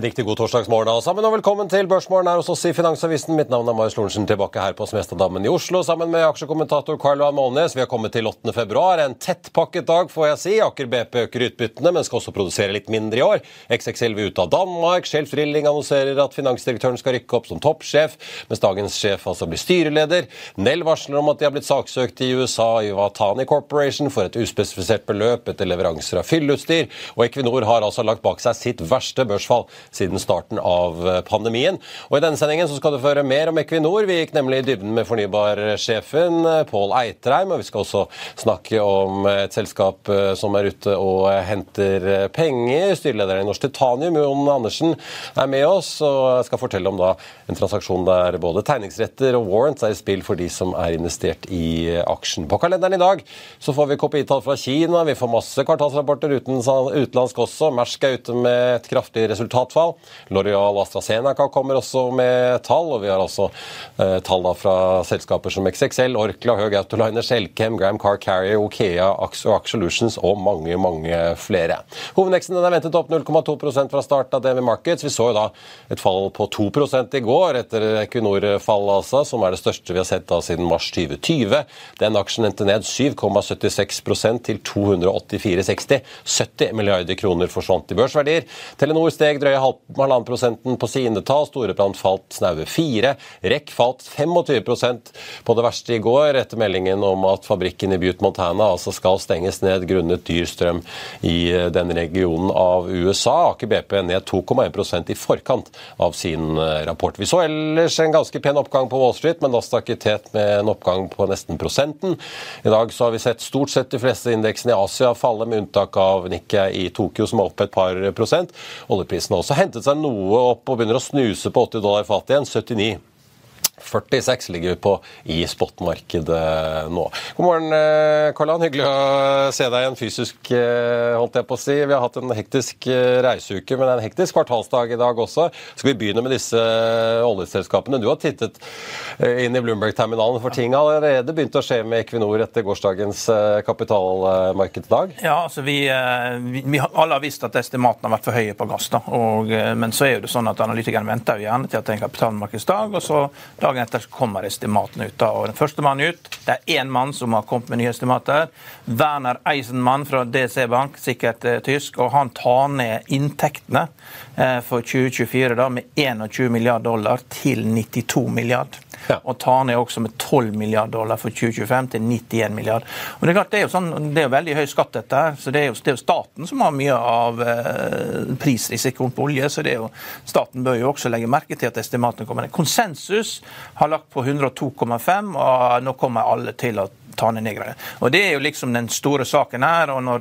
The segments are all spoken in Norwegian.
En riktig god torsdagsmorgen alle sammen, og velkommen til Børsmorgen her hos oss i Finansavisen. Mitt navn er Marius Lorentzen, tilbake her på Smestadammen i Oslo sammen med aksjekommentator Carl Johan Målnes. Vi har kommet til 8. februar. En tettpakket dag, får jeg si. Aker BP øker utbyttene, men skal også produsere litt mindre i år. XXL vil ut av Danmark. Shelf Drilling annonserer at finansdirektøren skal rykke opp som toppsjef, mens dagens sjef altså blir styreleder. Nell varsler om at de har blitt saksøkt i USA i Watani Corporation for et uspesifisert beløp etter leveranser av fylleutstyr. Og Equinor har altså lagt bak seg sitt verste børsfall siden starten av pandemien. Og I denne sendingen så skal du få høre mer om Equinor. Vi gikk nemlig i dybden med fornybarsjefen Pål Eitreim. Og vi skal også snakke om et selskap eh, som er ute og henter penger. Styrelederen i Norsk Titanium, Jon Andersen, er med oss og skal fortelle om da en transaksjon der både tegningsretter og warrants er i spill for de som er investert i aksjen. På kalenderen i dag så får vi KPI-tall fra Kina, vi får masse kvartalsrapporter uten, utenlandsk også. Mersk er ute med et kraftig resultatfall. L'Oreal AstraZeneca kommer også med tall, og vi har også eh, tall da fra selskaper som XXL, Orkla, Høg Autoliner, Selkem, Gram Car Carrier, Okea, Axo, Axolutions og mange, mange flere. Hovedveksten er ventet opp 0,2% fra starten av DNB Markets. Vi så jo da et fall på 2 i går etter Equinor-fallet, altså, som er det største vi har sett da siden mars 2020. Den aksjen endte ned 7,76% til 284,60. 70 milliarder kroner forsvant i børsverdier. Telenor steg drøye halvannen prosenten på sine tall. Storebrand falt snaue fire. REC falt 25% på det verste i går, etter meldingen om at fabrikken i Butte, Montana altså skal stenges ned grunnet dyr strøm i den regionen av USA. Aker BP ned 2,1% i forkant av sin rapport. Vi så ellers en ganske pen oppgang på Wall Street, men Nasdaq i tet med en oppgang på nesten prosenten. I dag så har vi sett stort sett de fleste indeksene i Asia falle, med unntak av Nikkei i Tokyo, som er oppe et par prosent. Oljeprisen har også hentet seg noe opp og begynner å snuse på 80 dollar fatet igjen. 79. 46 ligger vi på i spotmarkedet nå. God morgen, Karl-Han. Hyggelig å se deg igjen fysisk, holdt jeg på å si. Vi har hatt en hektisk reiseuke, men det er en hektisk kvartalsdag i dag også. Skal vi begynne med disse oljeselskapene? Du har tittet inn i Bloomberg-terminalen, for ting har allerede begynt å skje med Equinor etter gårsdagens kapitalmarkedsdag? Ja, altså vi, vi, vi alle har visst at estimatene har vært for høye på gass. da, og, Men så er jo det sånn at analytikerne venter jo gjerne til at det er en kapitalmarkedsdag. og så Dagen etter kommer estimatene ut. da, og Den første mannen ut, det er én mann som har kommet med nye estimater. Werner Eisenmann fra DC Bank, sikkert eh, tysk. og Han tar ned inntektene eh, for 2024 da, med 21 milliarder dollar til 92 milliarder. Ja. Og tar ned også med 12 milliarder dollar for 2025 til 91 milliarder. Og Det er klart, det er jo, sånn, det er veldig høy skatt, dette. her, så Det er jo, det er jo staten som har mye av eh, prisrisikoen på olje. så det er jo, Staten bør jo også legge merke til at estimatene kommer ned. Konsensus har lagt på 102,5, og nå kommer alle til å ta ned negrene. Og Det er jo liksom den store saken her. og Når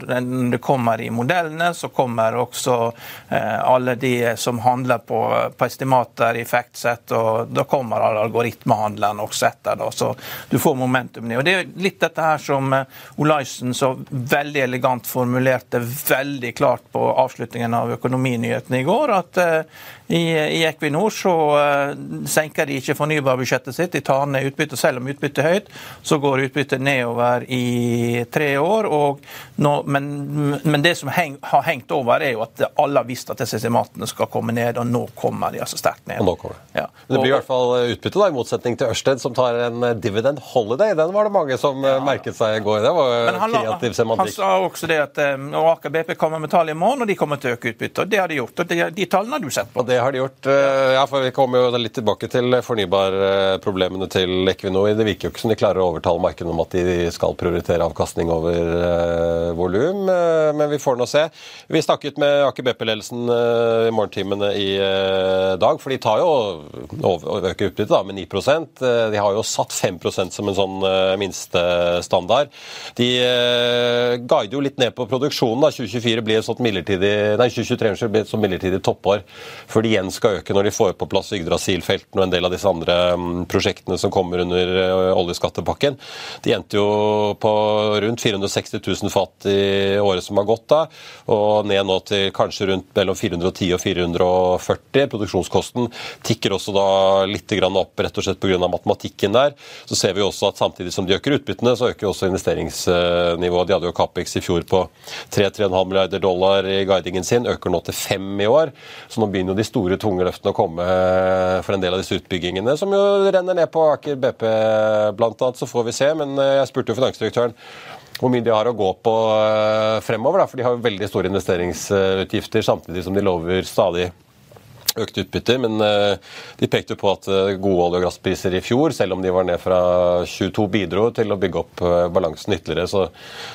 det kommer i modellene, så kommer også eh, alle de som handler på, på estimater i FactSet, og da kommer alle algoritmehandlerne også etter. da, Så du får momentum ned. Og Det er litt dette her som eh, Olaisen så veldig elegant formulerte veldig klart på avslutningen av Økonominyhetene i går, at eh, I, I, Equinor så uh, senker de ikke fornybarbudsjettet sitt, de tar ned utbyttet. Selv om utbyttet er høyt, så går utbyttet nedover i tre år. Nå, men, men, det som heng, har hengt over, er jo at alle har visst at disse estimatene skal komme ned, og nå kommer de altså sterkt ned. Og nå kommer det. Ja. Det blir i hvert fall utbytte, da, i motsetning til Ørsted, som tar en dividend holiday. Den var det mange som ja. merket seg i går. Det var han, kreativ semantikk. Han sa også det at og Aker BP kommer med tall i morgen, og de kommer til å øke utbyttet. Det har de gjort. og de, de tallene har du sett på. Og det har de gjort. Eh, ja, for Vi kommer jo litt tilbake til fornybarproblemene til Equinor. Det virker jo ikke som de klarer å overtale markedet om at de skal prioritere avkastning over uh, volum, men vi får nå se. Vi snakket med Aker BP-ledelsen i morgentimene i dag, for de tar jo øker utbyttet med 9 uh, De har jo satt 5% som en sånn minstestandard. De guider jo litt ned på produksjonen. da, 2024 blir et sånt midlertidig, nei, 2023 blir et sånt midlertidig toppår før de igjen skal øke når de får på plass Yggdrasil-felten og en del av disse andre mm, prosjektene som kommer under eh, oljeskattepakken. De endte jo på rundt 460 000 fat i året som har gått da, og ned nå til kanskje rundt mellom 410 og 440. Produksjonskosten tikker også da litt opp rett og slett pga. matematikken der. Så ser vi også at samtidig som de øker utbyttene, så øker også investeringsnivået. De hadde jo Capex i fjor på 3-3,5 milliarder dollar i guidingen sin, øker nå til 5 i år. Så nå begynner jo de store, tunge løftene å komme for en del av disse utbyggingene, som jo renner ned på Aker BP bl.a. Så får vi se. Men eh, jeg spurte jo finansdirektøren hvor mye de har å gå på eh, fremover. Da, for de har jo veldig store investeringsutgifter, samtidig som de lover stadig økt utbytte, men eh, de pekte på at eh, gode olje- og gasspriser i fjor, selv om de var ned fra 22, bidro til å bygge opp eh, balansen ytterligere. Så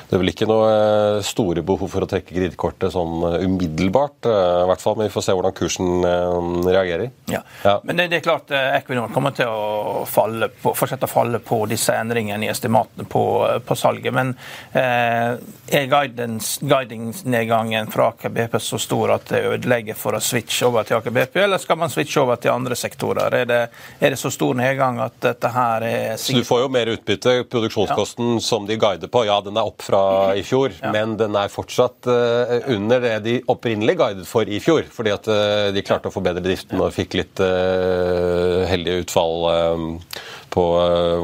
det er vel ikke noe store behov for å trekke kredittkortet sånn umiddelbart, i hvert fall. Men vi får se hvordan kursen reagerer. Ja, ja. Men det, det, er klart Equinor kommer til å falle på, fortsette å falle på disse endringene i estimatene på, på salget. Men eh, er guidingsnedgangen fra Aker BP så stor at det ødelegger for å switche over til Aker BP? Eller skal man switche over til andre sektorer? Er det, er det så stor nedgang at dette her er Så Du får jo mer utbytte. Produksjonskosten ja. som de guider på, ja den er opp fra i fjor, ja. men den er fortsatt uh, under det de opprinnelig guidet for i fjor. Fordi at uh, de klarte å forbedre driften og fikk litt uh, heldige utfall på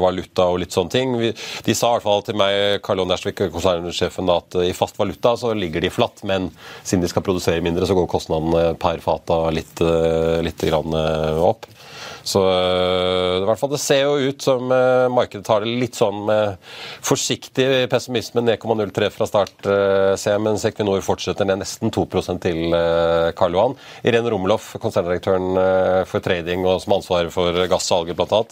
valuta og litt sånne ting. De sa i hvert fall til meg, Karl Johan Ersvik, konsernsjefen, at i fast valuta så ligger de flatt, men siden de skal produsere mindre, så går kostnaden per fata litt Eh, litt eh, opp. Så eh, i hvert fall det ser jo ut som markedet tar det litt sånn med forsiktig pessimisme, 9,03 fra start, ser jeg, mens Equinor fortsetter ned nesten 2% til Karl Johan. Irene Romeloff, konserndirektøren for trading og som ansvarer for gassalget bl.a.,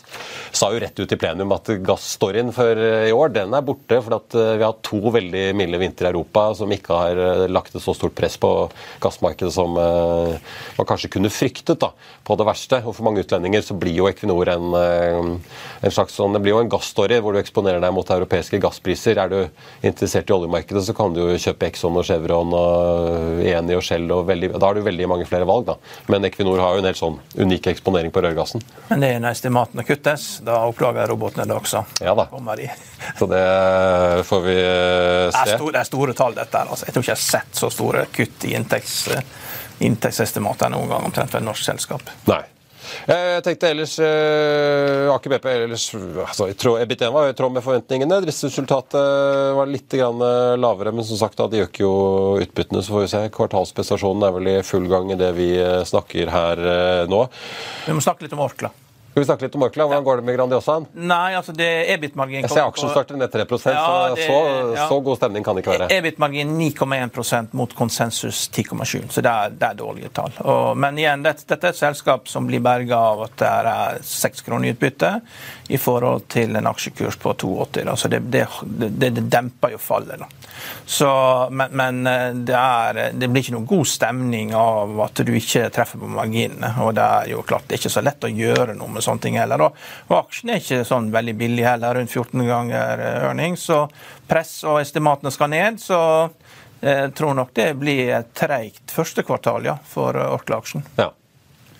sa jo rett ut i plenum at gasstoryen for i år den er borte, for at vi har to veldig milde vintre i Europa som ikke har lagt et så stort press på gassmarkedet som man kanskje kunne fryktet da, på det verste. Og for mange utlendinger så blir jo Equinor en, eh, en slags sånn, det blir jo en gasstory hvor du eksponerer deg mot europeiske gasspriser. Er du interessert i oljemarkedet, så kan du jo kjøpe Exxon og Chevron og Eni og Shell. Og veldig, da har du veldig mange flere valg, da. Men Equinor har jo en helt sånn unik eksponering på rørgassen. Men det er når estimatene kuttes, da oppdager robotene det også. Ja da. Så det får vi se. Det er store, det er store tall, dette. Altså. Jeg tror ikke jeg har sett så store kutt i inntekts inntektsestimater noen gang omtrent for et norsk selskap. Nei. Eh, jeg tenkte ellers uh, Aker BP ellers, altså, jeg tror EBIT1 var i tråd med forventningene. Driftsresultatet var litt lavere, men som sagt, da, de øker jo utbyttene. Så får vi se. Kvartalsprestasjonen er vel i full gang i det vi snakker her uh, nå. Vi må snakke litt om Orkla. Skal vi snakke litt om Orkla? Hvordan går det med Grandiosaen? Nei, altså det EBIT-marginen Jeg ser aksjen starter ned 3 ja, det, så, ja. så, god stemning kan det ikke være. EBIT-margin 9,1% mot konsensus 10,7 så det er, det er, dårlige tall. Og, men igjen, dette, dette, er et selskap som blir berga av at det er 6 kroner i utbytte i forhold til en aksjekurs på 2,80. Så det, det, det, demper jo fallet. Så, men, men det, er, det, blir ikke noen god stemning av at du ikke treffer på marginene. Og det er jo klart det er ikke så lett å gjøre noe med sånne ting heller. Og, og aksjen er ikke sånn veldig billig heller, rundt 14 ganger earning. Eh, så press og estimatene skal ned. Så jeg eh, tror nok det blir treigt første kvartal ja, for Orkla-aksjen. Ja.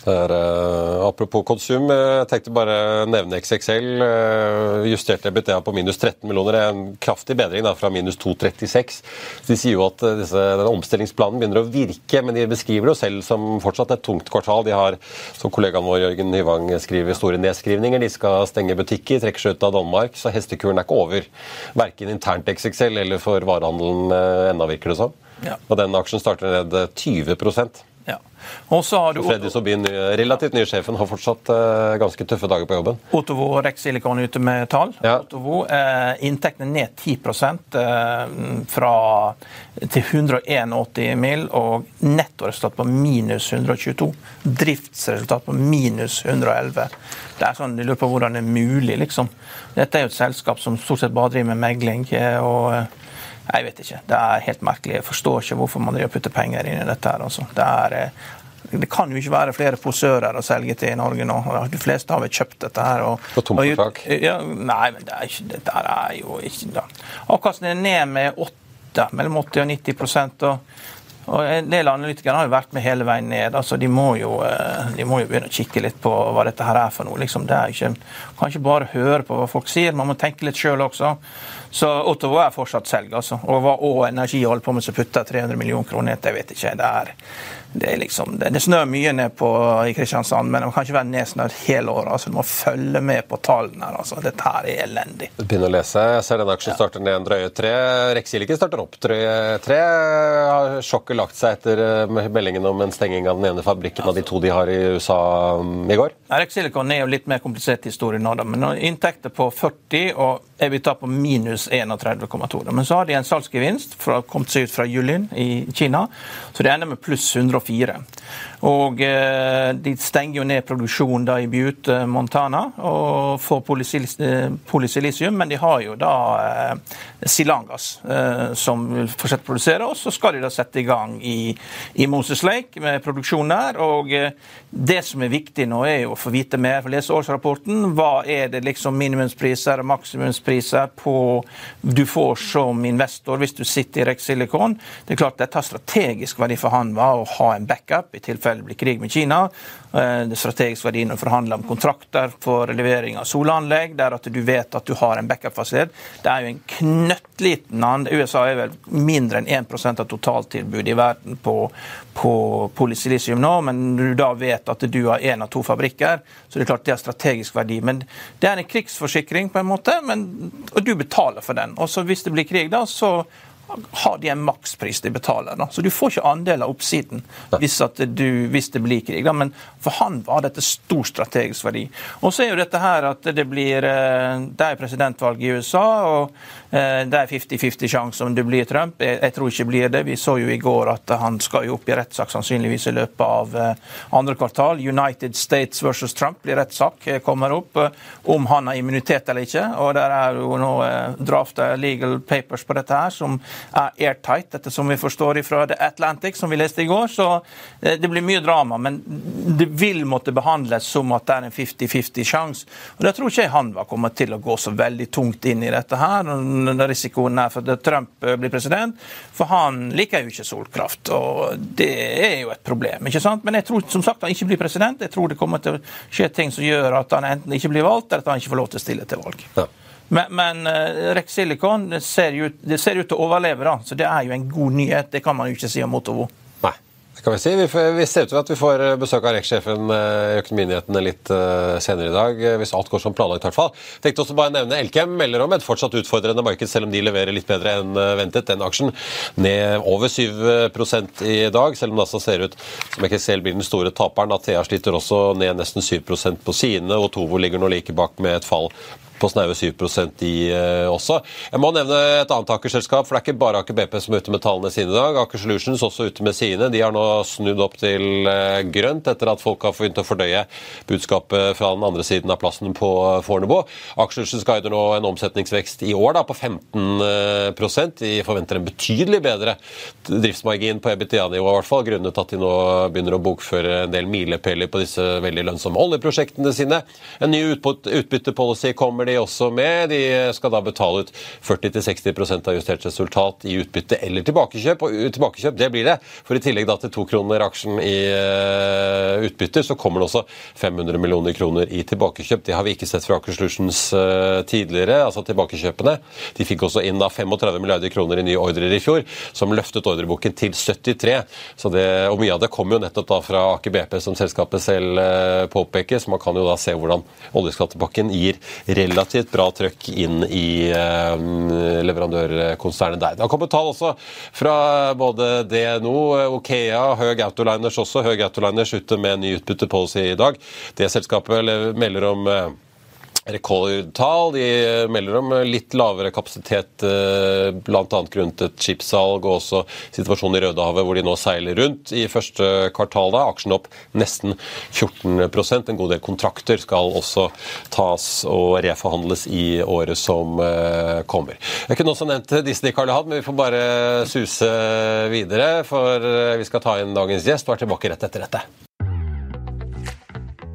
Er, uh, apropos konsum, jeg tenkte bare nevne XXL. Uh, justerte EBTA på minus 13 millioner. Det er en kraftig bedring da, fra minus 2,36. De sier jo at uh, disse, denne omstillingsplanen begynner å virke, men de beskriver det jo selv som fortsatt et tungt kvartal. De har, som kollegaen vår Jørgen Hyvang skriver, store nedskrivninger. De skal stenge butikker, trekker seg ut av Danmark, så hestekuren er ikke over. Verken internt XXL eller for varehandelen ennå, virker det som. Ja. Og den aksjen starter ned 20 ja. Og så har du Freddy Sobin, relativt nye sjefen, har fortsatt uh, ganske tøffe dager på jobben. Otovo og Rex Silicon ute med tall. Ja. Otovo, eh, Inntektene ned 10 uh, eh, fra, til 181 mil, og nettoresultat på minus 122. Driftsresultat på minus 111. Det er sånn, Du lurer på hvordan det er mulig, liksom. Dette er jo et selskap som stort sett bare driver med megling. og jeg vet ikke. Det er helt merkelig. Jeg forstår ikke hvorfor man driver putter penger inn i dette. her. Altså. Det, er, eh, det, kan jo ikke være flere posører å selge til i Norge nå. De fleste har vel kjøpt dette her. Og, På tom for tak? Ja, nei, men det er, ikke, det er jo ikke da. Avkastningen er ned med 8, mellom 80 og 90 og og En del analytikere har jo vært med hele veien ned. altså De må jo, eh, de må jo begynne å kikke litt på hva dette her er for noe. liksom. Det er ikke, kan ikke bare høre på hva folk sier, man må tenke litt sjøl også. Så Ottawa er fortsatt selg. altså. Og hva Å Energi holder på med som putter 300 millioner kroner ned, det vet ikke. Det er, det er liksom, det, det snør mye ned på i Kristiansand, men det kan ikke være nedsnødd hele året. altså Du må følge med på tallene. her, altså. Dette her er elendig. Begynner å lese. Jeg ser denne aksjen starter ned en drøye tre. Rexilicon starter opp drøye tre. Har sjokket lagt seg etter eh, meldingen om en stenging av den ene fabrikken av de to de har i USA um, i går? Rexilicon er jo litt mer komplisert historie nå, da. Men inntekter på 40 og EBITDA på minus 31,2. Men så har de en salgsgevinst fra, kommet seg ut fra Yulin i Kina, så det ender med pluss 104. Og eh, De stenger jo ned produksjonen da i Butte, Montana, og får polysilisium, men de har jo da eh, Silangas eh, som vil fortsette å produsere. Og så skal de da sette i gang i, i Moses Lake med produksjon der. og Det som er viktig nå, er jo å få vite mer, for lese årsrapporten. Hva er det liksom minimumspriser og maksimumspriser på du får som investor hvis du sitter i Rex Silicon? Det er klart dette har strategisk verdi for han var å ha en backup i tilfelle tilfelle blir krig med Kina. Eh, det strategisk verdien å forhandle om kontrakter for levering av solanlegg, der at du vet at du har en backup-fasilitet. Det er jo en knøttliten andre. USA er vel mindre enn 1% av totaltilbudet i verden på, på polysilisium nå, men når du da vet at du har én av to fabrikker, så det er klart det har strategisk verdi. Men det er en krigsforsikring, på en måte, men, og du betaler for den. Og så hvis det blir krig, da, så har de en makspris de betaler. Da. Så du får ikke andel av oppsiden hvis, du, hvis det blir krig. Da. Men for han var dette stor strategisk verdi. Og så er jo dette her at det blir eh, Det er presidentvalg i USA, og eh, det er 50-50 sjanse om det blir Trump. Jeg, jeg, tror ikke det blir det. Vi så jo i går at han skal jo opp i rettssak sannsynligvis i løpet av eh, andre kvartal. United States versus Trump blir rettssak, kommer opp. Om han har immunitet eller ikke. Og der er jo nå drafta legal papers på dette her som er airtight, dette som vi forstår fra The Atlantic, som vi leste i går. Så eh, det blir mye drama, men det vil måtte behandles som at det er en 50-50 sjanse. Og Da tror ikke jeg han var kommet til å gå så veldig tungt inn i dette her, når risikoen er for at Trump eh, blir president. For han liker jo ikke solkraft, og det er jo et problem. ikke sant? Men jeg tror som sagt han ikke blir president. Jeg tror det kommer til å skje ting som gjør at han enten ikke blir valgt, eller at han ikke får lov til å stille til valg. Ja. Men, men uh, Rex Silicon det ser, ut, ut, til å overleve, da. så det er jo en god nyhet. Det kan man jo ikke si om Motovo. Nei, det kan vi si. Vi, vi ser ut til at vi får eh, besøk av Rex-sjefen eh, i Økonominyhetene litt senere i dag, hvis alt går som planlagt. i hvert fall. Tenkte også bare nevne Elkem melder om et fortsatt utfordrende marked, selv om de leverer litt bedre enn ventet. Den aksjen ned over 7% i dag, selv om det altså ser ut som ikke selv blir den store taperen. Athea sliter også ned nesten 7% på sine, og Tovo ligger nå like bak med et fall på snaue 7% i uh, også. Jeg må nevne et annet Aker-selskap, for det er ikke bare Aker BP som er ute med tallene sine i dag. Aker Solutions også ute med sine. De har nå snudd opp til uh, grønt etter at folk har begynt å fordøye budskapet fra den andre siden av plassen på Fornebu. Aker Solutions guider nå en omsetningsvekst i år da, på 15% De forventer en betydelig bedre driftsmargin på EBITDA-nivå, i hvert fall, grunnet at de nå begynner å bokføre en del milepæler på disse veldig lønnsomme oljeprosjektene sine. En ny utbyttepolicy kommer de også med. De skal da betale ut 40-60% av justert resultat i utbytte eller tilbakekjøp. Og tilbakekjøp det blir det. For i tillegg da til to kroner aksjen i uh, utbytter, så kommer det også 500 millioner kroner i tilbakekjøp. Det har vi ikke sett fra Aker Solutions uh, tidligere, altså tilbakekjøpene. De fikk også inn da 35 milliarder kroner i nye ordrer i fjor, som løftet ordreboken til 73. Så det, og mye av det kommer jo nettopp da fra Aker BP, som selskapet selv påpeker. Så man kan jo da se hvordan oljeskattepakken gir relativt bra trøkk inn i leverandørkonsernet der. Det har kommet tall også fra både DNO, Okea, Høg Autoliners også. Høg Autoliners ute med ny utbyttepolicy i dag. Det selskapet melder om eh, rekordtall. De melder om litt lavere kapasitet, eh, bl.a. grunnet et skipssalg og også situasjonen i Rødehavet, hvor de nå seiler rundt i første kvartal. da, Aksjen opp nesten 14% En god del kontrakter skal også tas og reforhandles i året som eh, kommer. Jeg kunne også nevnt Disney, Karl Johan, men vi får bare suse videre, for eh, vi skal ta inn dagens gjest og er tilbake rett etter dette.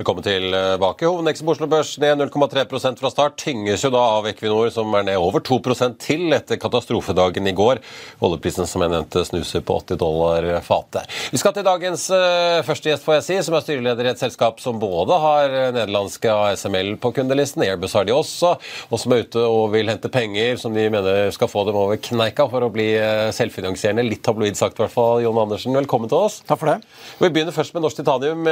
Velkommen tilbake. Hovedindeksen på Oslo Børs ned 0,3% fra start. Tynges jo da av Equinor, som er ned over 2 til etter katastrofedagen i går. Oljeprisen som jeg nevnte snuser på 80 dollar fatet. Vi skal til dagens uh, første gjest, får jeg si, som er styreleder i et selskap som både har nederlandske ASML på kundelisten, Airbus har de også, og som er ute og vil hente penger som de mener skal få dem over kneika for å bli selvfinansierende. Litt tabloid sagt, i hvert fall. Jon Andersen, velkommen til oss. Takk for det. Vi begynner først med Norsk Titanium.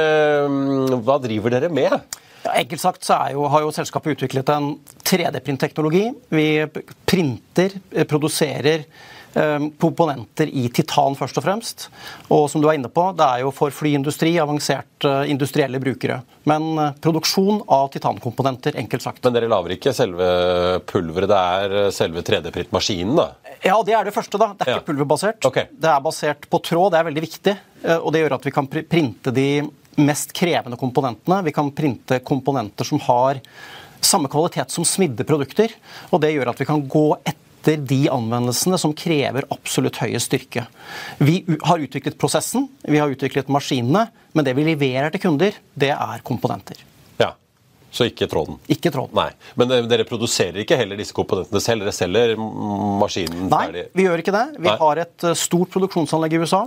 Hva driver dere med? Ja, enkelt sagt så jo, har jo selskapet utviklet en 3D-printteknologi. Vi printer, produserer eh, komponenter i titan først og fremst. Og som du er inne på, det er jo for flyindustri, avanserte uh, industrielle brukere. Men produksjon av titankomponenter, enkelt sagt. Men dere lager ikke selve pulveret, det er selve 3D-printmaskinen, da? Ja, det er det første, da. Det er Ja. ikke pulverbasert. Okay. Det er basert på tråd, det er veldig viktig. eh, Og det gjør at vi kan printe de mest krevende komponentene. Vi kan printe komponenter som har samme kvalitet som smidde produkter. Og det gjør at vi kan gå etter de anvendelsene som krever absolutt høyest styrke. Vi har utviklet prosessen, vi har utviklet maskinene, men det vi leverer til kunder, det er komponenter. Så ikke tråden? Ikke tråden. Nei. Men dere produserer ikke heller disse komponentene selv? Dere selger maskinen Nei, ferdig? vi gjør ikke det. Vi Nei. har et eh, stort produksjonsanlegg i USA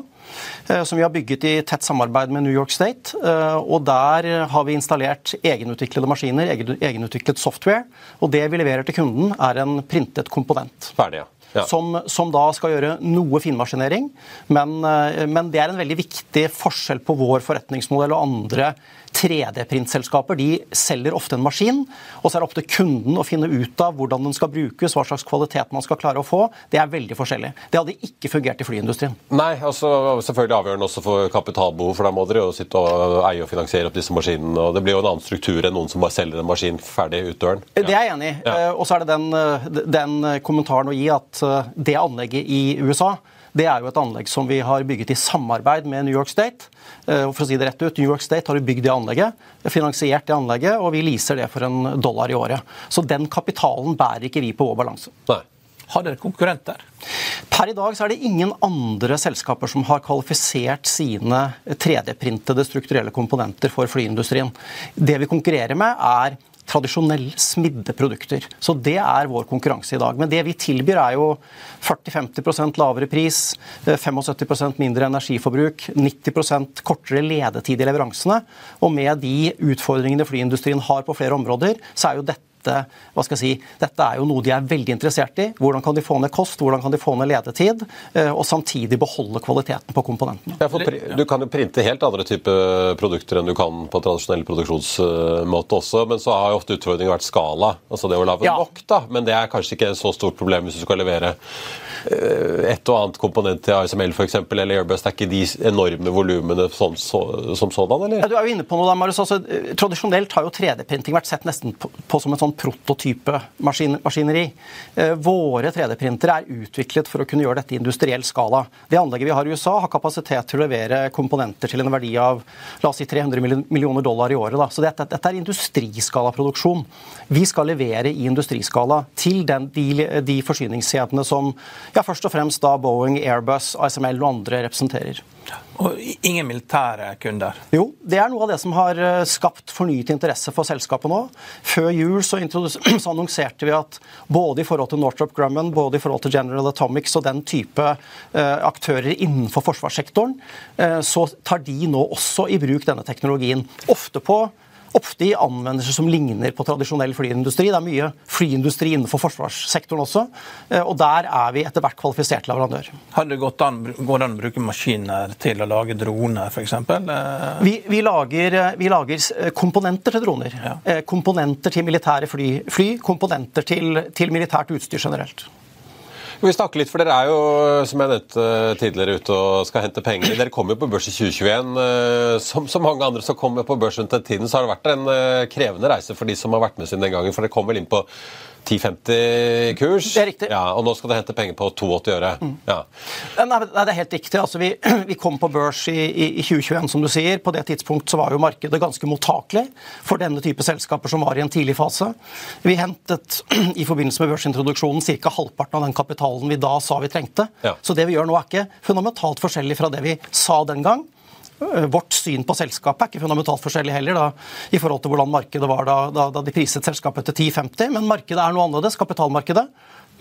eh, som vi har bygget i tett samarbeid med New York State. eh, Og der har vi installert egenutviklede maskiner, egenutviklet software. Og det vi leverer til kunden, er en printet komponent. Ferdig, ja. Ja. Som, som da skal gjøre noe finmaskinering. Men, men det er en veldig viktig forskjell på vår forretningsmodell og andre 3D-printselskaper. De selger ofte en maskin, og så er det opp til kunden å finne ut av hvordan den skal brukes, hva slags kvalitet man skal klare å få. Det er veldig forskjellig. Det hadde ikke fungert i flyindustrien. Nei, altså selvfølgelig avgjørende også for kapitalbehov, for da må dere jo sitte og eie og finansiere opp disse maskinene. og Det blir jo en annen struktur enn noen som bare selger en maskin ferdig ut døren. Det er jeg enig i. Ja. Eh, Og så er det den, eh, den kommentaren å gi at eh, det anlegget i USA det er jo et anlegg som vi har bygget i samarbeid med New York State. Eh, Og for å si det rett ut, New York State har jo bygd det anlegget, finansiert det anlegget, og vi leaser det for en dollar i året. Så den kapitalen bærer ikke vi på vår balanse. Nei. Har dere konkurrenter? Per i dag så er det ingen andre selskaper som har kvalifisert sine 3D-printede strukturelle komponenter for flyindustrien. Det vi konkurrerer med, er tradisjonelle smidde produkter. Så det er vår konkurranse i dag. Men det vi tilbyr, er jo 40-50% lavere pris, eh, 75% mindre energiforbruk, 90% kortere ledetid i leveransene. Og med de utfordringene flyindustrien har på flere områder, så er jo dette hva skal jeg si, dette er jo noe de er veldig interessert i. Hvordan kan de få ned kost, hvordan kan de få ned ledetid, eh, og samtidig beholde kvaliteten på komponentene. Ja, Du kan jo printe helt andre typer produkter enn du kan på tradisjonell produksjonsmåte også, men så har jo ofte utfordringen vært skala. Altså det å lage Ja. nok, da. Men det er kanskje ikke et så stort problem hvis du skal levere et og annet komponent til ASML f.eks. eller Airbus. Det er ikke de enorme volumene sånn, så, som sådan, eller? Ja, du er jo inne på noe da, Marius. Altså, eh, tradisjonelt har jo 3D-printing vært sett nesten på, på som en sånn prototype maskin, maskineri. Eh, våre 3D-printere er utviklet for å kunne gjøre dette i industriell skala. Det anlegget vi har i USA, har kapasitet til å levere komponenter til en verdi av la oss si 300 millioner dollar i året. Da. Så dette, dette er industriskalaproduksjon. Vi skal levere i industriskala til den, de, de forsyningskjedene som ja, først og fremst da Boeing, Airbus, ASML og andre representerer. Og ingen militære kunder. Jo, det er noe av det som har eh, skapt fornyet interesse for selskapet nå. Før jul så, så annonserte vi at både i forhold til Northrop Grumman, både i forhold til General Atomics og den type eh, aktører innenfor forsvarssektoren, eh, så tar de nå også i bruk denne teknologien. Ofte på Ofte i anvendelser som ligner på tradisjonell flyindustri. Det er mye flyindustri innenfor forsvarssektoren også. eh, Og der er vi etter hvert kvalifisert leverandør. Hadde det gått an, går det an å bruke maskiner til å lage droner, f.eks.? Eh, Vi, vi, lager, eh, vi lager komponenter til droner. Ja. Komponenter til militære fly, fly komponenter til, til militært utstyr generelt. Vi snakker litt, for Dere er jo som jeg nevnte tidligere ute og skal hente penger. Dere kommer jo på børs i 2021. eh, Som så mange andre som kommer på børs rundt den tiden, så har det vært en eh, krevende reise for de som har vært med siden den gangen. For dere vel inn på 10,50-kurs. Det er riktig. Ja, Og nå skal det hente penger på 82 øre. Ja. Nei, nei, det er helt riktig. Altså, vi, vi kom på børs i, i, i 2021, som du sier. På det tidspunkt så var jo markedet ganske mottakelig for denne type selskaper som var i en tidlig fase. Vi hentet i forbindelse med børsintroduksjonen ca. halvparten av den kapitalen vi da sa vi trengte. Ja. Så det vi gjør nå er ikke fundamentalt forskjellig fra det vi sa den gang. Eh, Vårt syn på selskapet er ikke fundamentalt forskjellig heller da, i forhold til hvordan markedet var da, da, da de priset selskapet til 10,50, men markedet er noe annerledes, kapitalmarkedet.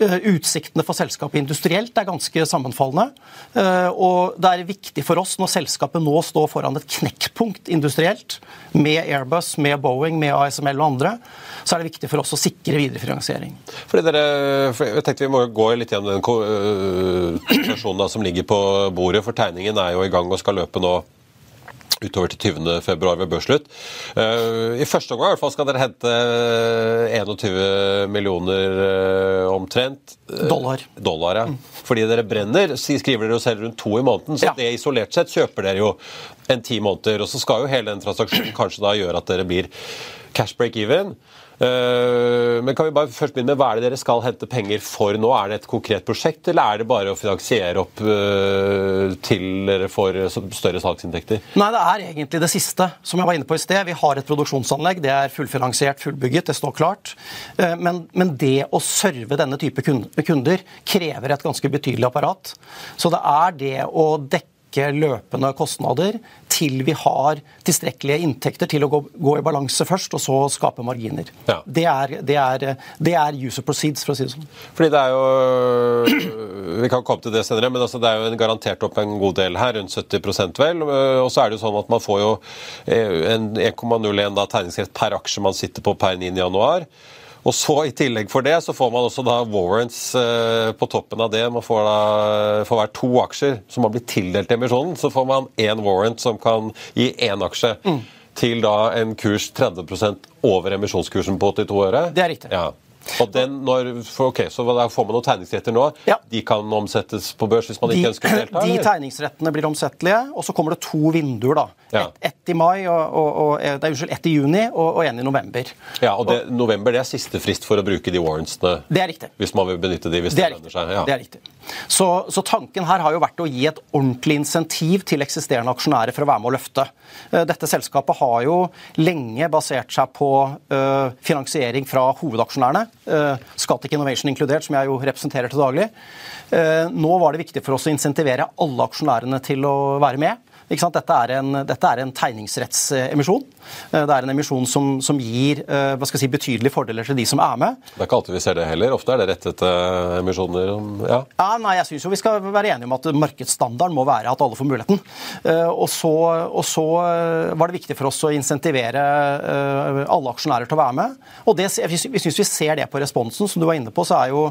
Eh, Utsiktene for selskapet industrielt er ganske sammenfallende. Eh, Og det er viktig for oss når selskapet nå står foran et knekkpunkt industrielt, med Airbus, med Boeing, med ASML og andre, så er det viktig for oss å sikre viderefinansiering. Fordi dere, jeg tenkte Vi må gå litt gjennom den da, som ligger på bordet, for tegningen er jo i gang og skal løpe nå utover til 20. februar ved børsslutt. Eh, I første omgang i hvert fall skal dere hente 21 millioner eh, omtrent. eh, Dollar. dollar ja. Fordi dere brenner, skriver dere jo selv rundt to i måneden. Så Ja. det isolert sett kjøper dere jo en ti måneder. Og så skal jo hele den transaksjonen kanskje da gjøre at dere blir cash break even. Eh, Men kan vi bare først begynne med hva er det dere skal hente penger for nå? Er det et konkret prosjekt, eller er det bare å finansiere opp eh, til dere får større salgsinntekter? Nei, det er egentlig det siste. Som jeg var inne på i sted. Vi har et produksjonsanlegg. Det er fullfinansiert, fullbygget. Det står klart. Eh, Men, men det å serve denne type kunder krever et ganske betydelig apparat. Så det er det å dekke dekke løpende kostnader til vi har tilstrekkelige inntekter til å gå, gå i balanse først, og så skape marginer. Ja. Det, er, det, er, det er user proceeds, for å si det sånn. Fordi det er jo Vi kan komme til det senere, men altså det er jo en garantert opp en god del her, rundt 70% vel. Og så er det jo sånn at man får jo eh, en 1,01 da tegningsrett per aksje man sitter på per 9. Og så I tillegg for det så får man også da warrants eh, på toppen av det. Man får da, For hver to aksjer som har blitt tildelt emisjonen, så får man én warrant som kan gi én aksje. Til da en kurs 30% over emisjonskursen på 82 øre. Det er riktig. Ja. Og den når, ok, Så da får man noen tegningsretter nå. Ja. De kan omsettes på børs hvis man De, ikke ønsker å delta? de eller? tegningsrettene blir omsettelige, og så kommer det to vinduer. da. Ja. Ett et i mai, og, og, og, eh, det er, unnskyld, ett i juni og, og en i november. Ja, og det, November det er siste frist for å bruke de warrantsene. Det er riktig. Hvis man vil benytte de hvis Det det, er lønner seg. Ja. Det er riktig. Så, så tanken her har jo vært å gi et ordentlig insentiv til eksisterende aksjonærer for å være med å løfte. Eh, Dette selskapet har jo lenge basert seg på eh, finansiering fra hovedaksjonærene, uh, Scatec Innovation inkludert, som jeg jo representerer til daglig. Eh, nå var det viktig for oss å insentivere alle aksjonærene til å være med. Dette er en, dette er en tegningsrettsemisjon. Eh, Det er en emisjon som, som gir eh, hva skal jeg si, betydelige fordeler til de som er med. Det er ikke alltid vi ser det heller. Ofte er det rettete emisjoner. Ja. Ja, nei, jeg synes jo Vi skal være enige om at markedsstandarden må være at alle får muligheten. Eh, Og så, og så var det viktig for oss å insentivere alle aksjonærer til å være med. Og det, vi syns vi ser det på responsen. Som du var inne på, så er jo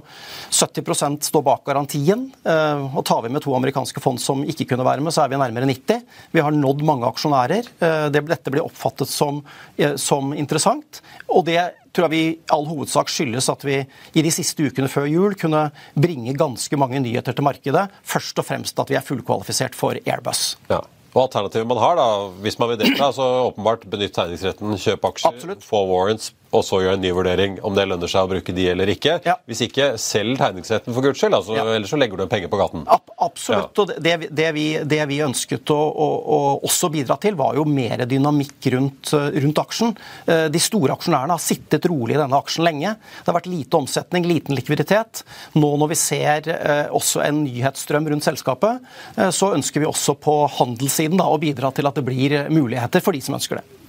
70% står bak garantien. Og tar vi med to amerikanske fond som ikke kunne være med, så er vi nærmere 90. Vi har nådd mange aksjonærer. Eh, dette blir oppfattet som, eh, som interessant. Og det tror jeg vi i all hovedsak skyldes at vi i de siste ukene før jul kunne bringe ganske mange nyheter til markedet. Først og fremst at vi er fullkvalifisert for Airbus. Ja. Og Alternativet man har, da, hvis man vil delta, så åpenbart benytt tegningsretten, kjøp aksjer, Absolutt. få warrants, og så gjøre en ny vurdering om det lønner seg å bruke de eller ikke. Ja. Hvis ikke, selg tegningsretten for guds skyld, altså, Ja. ellers så legger du en penger på gaten. Ab absolutt. Og det, det, vi, det vi ønsket å, å, å også bidra til, var jo mer dynamikk rundt, rundt aksjen. Eh, De store aksjonærene har sittet rolig i denne aksjen lenge. Det har vært lite omsetning, liten likviditet. Nå når vi ser eh, også en nyhetsstrøm rundt selskapet, eh, så ønsker vi også på handelssiden da, å bidra til at det blir muligheter for de som ønsker det.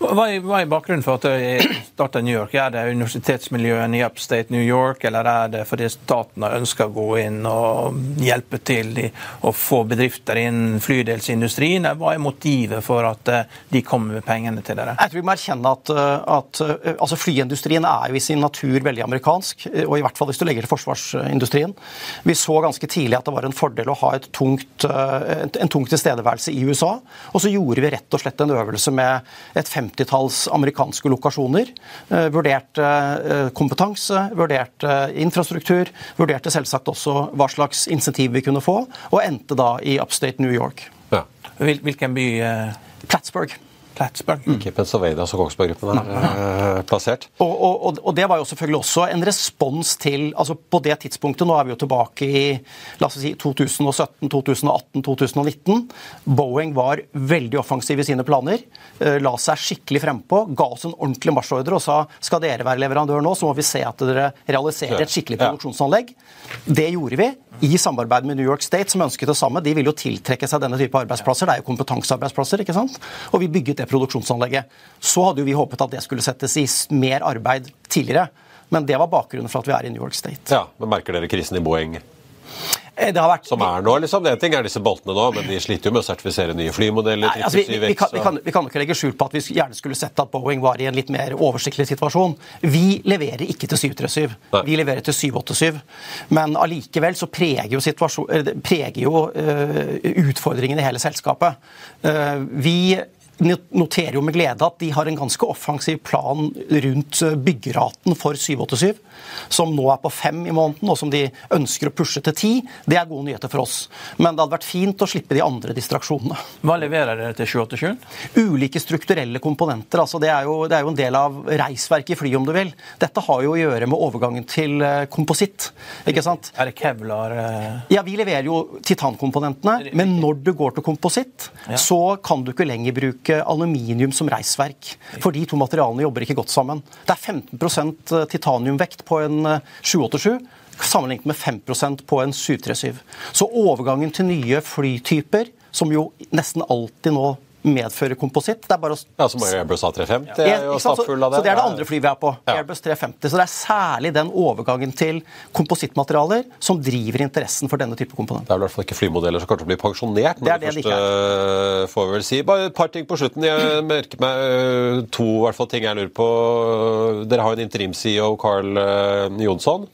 Hva er, hva er bakgrunnen for at det starta New York? Er det universitetsmiljøene i upstate New York, eller er det fordi staten har ønska å gå inn og hjelpe til å få bedrifter innen flydelsindustrien? Hva er motivet for at eh, de kommer med pengene til dere? Jeg tror vi må erkjenne at, uh, at uh, altså flyindustrien er jo i sin natur veldig amerikansk, og i hvert fall hvis du legger til forsvarsindustrien. Vi så ganske tidlig at det var en fordel å ha tungt, en tung tilstedeværelse i USA. Og så gjorde vi rett og slett en øvelse med et femtitalls amerikanske lokasjoner. Uh, Vurderte uh, kompetanse, vurderte infrastruktur, vurderte selvsagt også hva slags insentiv vi kunne få, og endte da i upstate New York. Ja. Hvilken by? Eh, Plattsburgh. Mm. Ikke Pennsylvania, så Kongsberg-gruppen er eh, plassert. Og, og, og- og det var jo selvfølgelig også en respons til altså På det tidspunktet, nå er vi jo tilbake i la oss si 2017, 2018, 2019. Boeing var veldig offensiv i sine planer. eh, La seg skikkelig frempå. Ga oss en ordentlig marsjordre og sa skal dere være leverandør nå, så må vi se at dere realiserer et skikkelig produksjonsanlegg. Det gjorde vi i samarbeid med New York State, som ønsket det samme. De ville jo tiltrekke seg denne type arbeidsplasser. Det er jo kompetansearbeidsplasser. ikke sant? Og vi bygget det produksjonsanlegget. Så hadde jo vi håpet at det skulle settes i mer arbeid tidligere. Men det var bakgrunnen for at vi er i New York State. Ja, men Merker dere krisen i Boeing vært... som er nå? liksom? Det er en ting er disse boltene nå, men de sliter jo med å sertifisere nye flymodeller. Nei, altså, vi, vi, vi, kan, vi, 777X, kan, vi kan ikke legge skjul på at vi gjerne skulle sett at Boeing var i en litt mer oversiktlig situasjon. Vi leverer ikke til 737, Nei. vi leverer til 787. Men allikevel så preger jo, preger jo uh, utfordringen i hele selskapet. Uh, vi noterer jo med glede at de har en ganske offensiv plan rundt eh, byggeraten for 787, som nå er på fem i måneden, og som de ønsker å pushe til ti. Det er gode nyheter for oss. Men det hadde vært fint å slippe de andre distraksjonene Hva leverer dere til 787? ulike strukturelle komponenter. altså Det er jo, det er jo en del av reisverket i fly, om du vil. Dette har jo å gjøre med overgangen til eh, kompositt. ikke sant? Er det kevlar? eh? Ja, Vi leverer jo titankomponentene, men når du går til kompositt, så kan du ikke lenger bruke aluminium som reisverk. For de to materialene jobber ikke godt sammen. Det er 15% titaniumvekt på en eh, 787 sammenlignet med 5% på en 737. Så overgangen til nye flytyper som jo nesten alltid nå medfører kompositt. Det er bare å Ja, som Airbus A350 det er jo så, stappfull av det. så det er det andre flyet vi er på. Ja. Airbus 350. Så det er særlig den overgangen til komposittmaterialer som driver interessen for denne type komponenter. Det er vel i hvert fall ikke flymodeller som kommer til å bli pensjonert. Det er det det første, får vi vel si. Bare et par ting på slutten. Jeg merker meg øh, to hvert fall, ting jeg lurer på. Dere har jo en interim-CEO, Carl øh, Jonsson.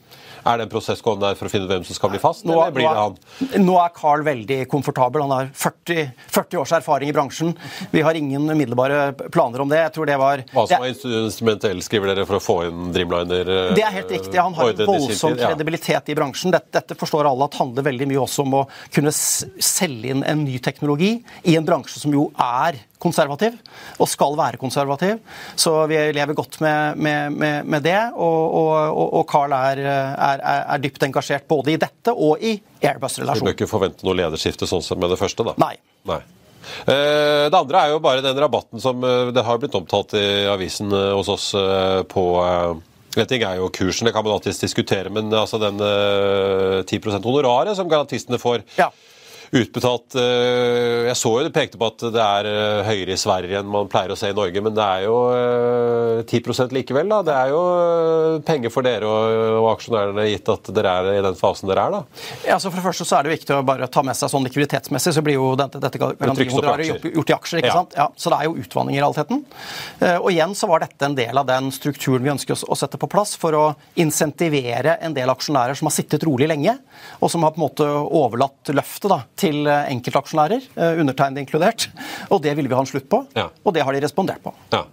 Er det en prosess gående der for å finne ut hvem som skal bli fast, Nå, blir det han? nå er Carl veldig komfortabel. Han har 40, 40 års erfaring i bransjen. Vi har ingen umiddelbare planer om det. Jeg tror det var Hva som er instrumentell, skriver dere, for å få inn Dreamliner? det er helt riktig. Han har en voldsom kredibilitet i bransjen. Dette, dette forstår alle at handler veldig mye også om å kunne selge inn en ny teknologi i en bransje som jo er konservativ, og skal være konservativ. Så vi lever godt med, med, med, med det. Og, og, og, Carl er, er, er, dypt engasjert både i dette og i Airbus-relasjonen. Du bør ikke forvente noe lederskifte sånn som med det første, da. Nei. Nei. Eh, Det andre er jo bare den rabatten som eh, det har blitt omtalt i avisen eh, hos oss på en ting er jo kursen, det kan man alltids diskutere, men altså den eh, 10 honoraret som garantistene får Ja. Utbetalt eh, Jeg så jo det pekte på at det er eh, høyere i Sverige enn man pleier å se i Norge, men det er jo eh, 10 likevel. da. Det er jo eh, penger for dere og, aksjonærene, gitt at dere er i den fasen dere er. da. Ja, så for det første så er det viktig å bare ta med seg sånn likviditetsmessig, så blir jo dette, dette gjort, gjort i aksjer. ikke Ja. sant? Ja, Så det er jo utvanning i realiteten. Eh, Og igjen så var dette en del av den strukturen vi ønsker å sette på plass for å insentivere en del aksjonærer som har sittet rolig lenge, og som har på en måte overlatt løftet da, til eh, enkeltaksjonærer, eh, undertegnede inkludert. Og det ville vi ha en slutt på, Ja. og det har de respondert på. Ja.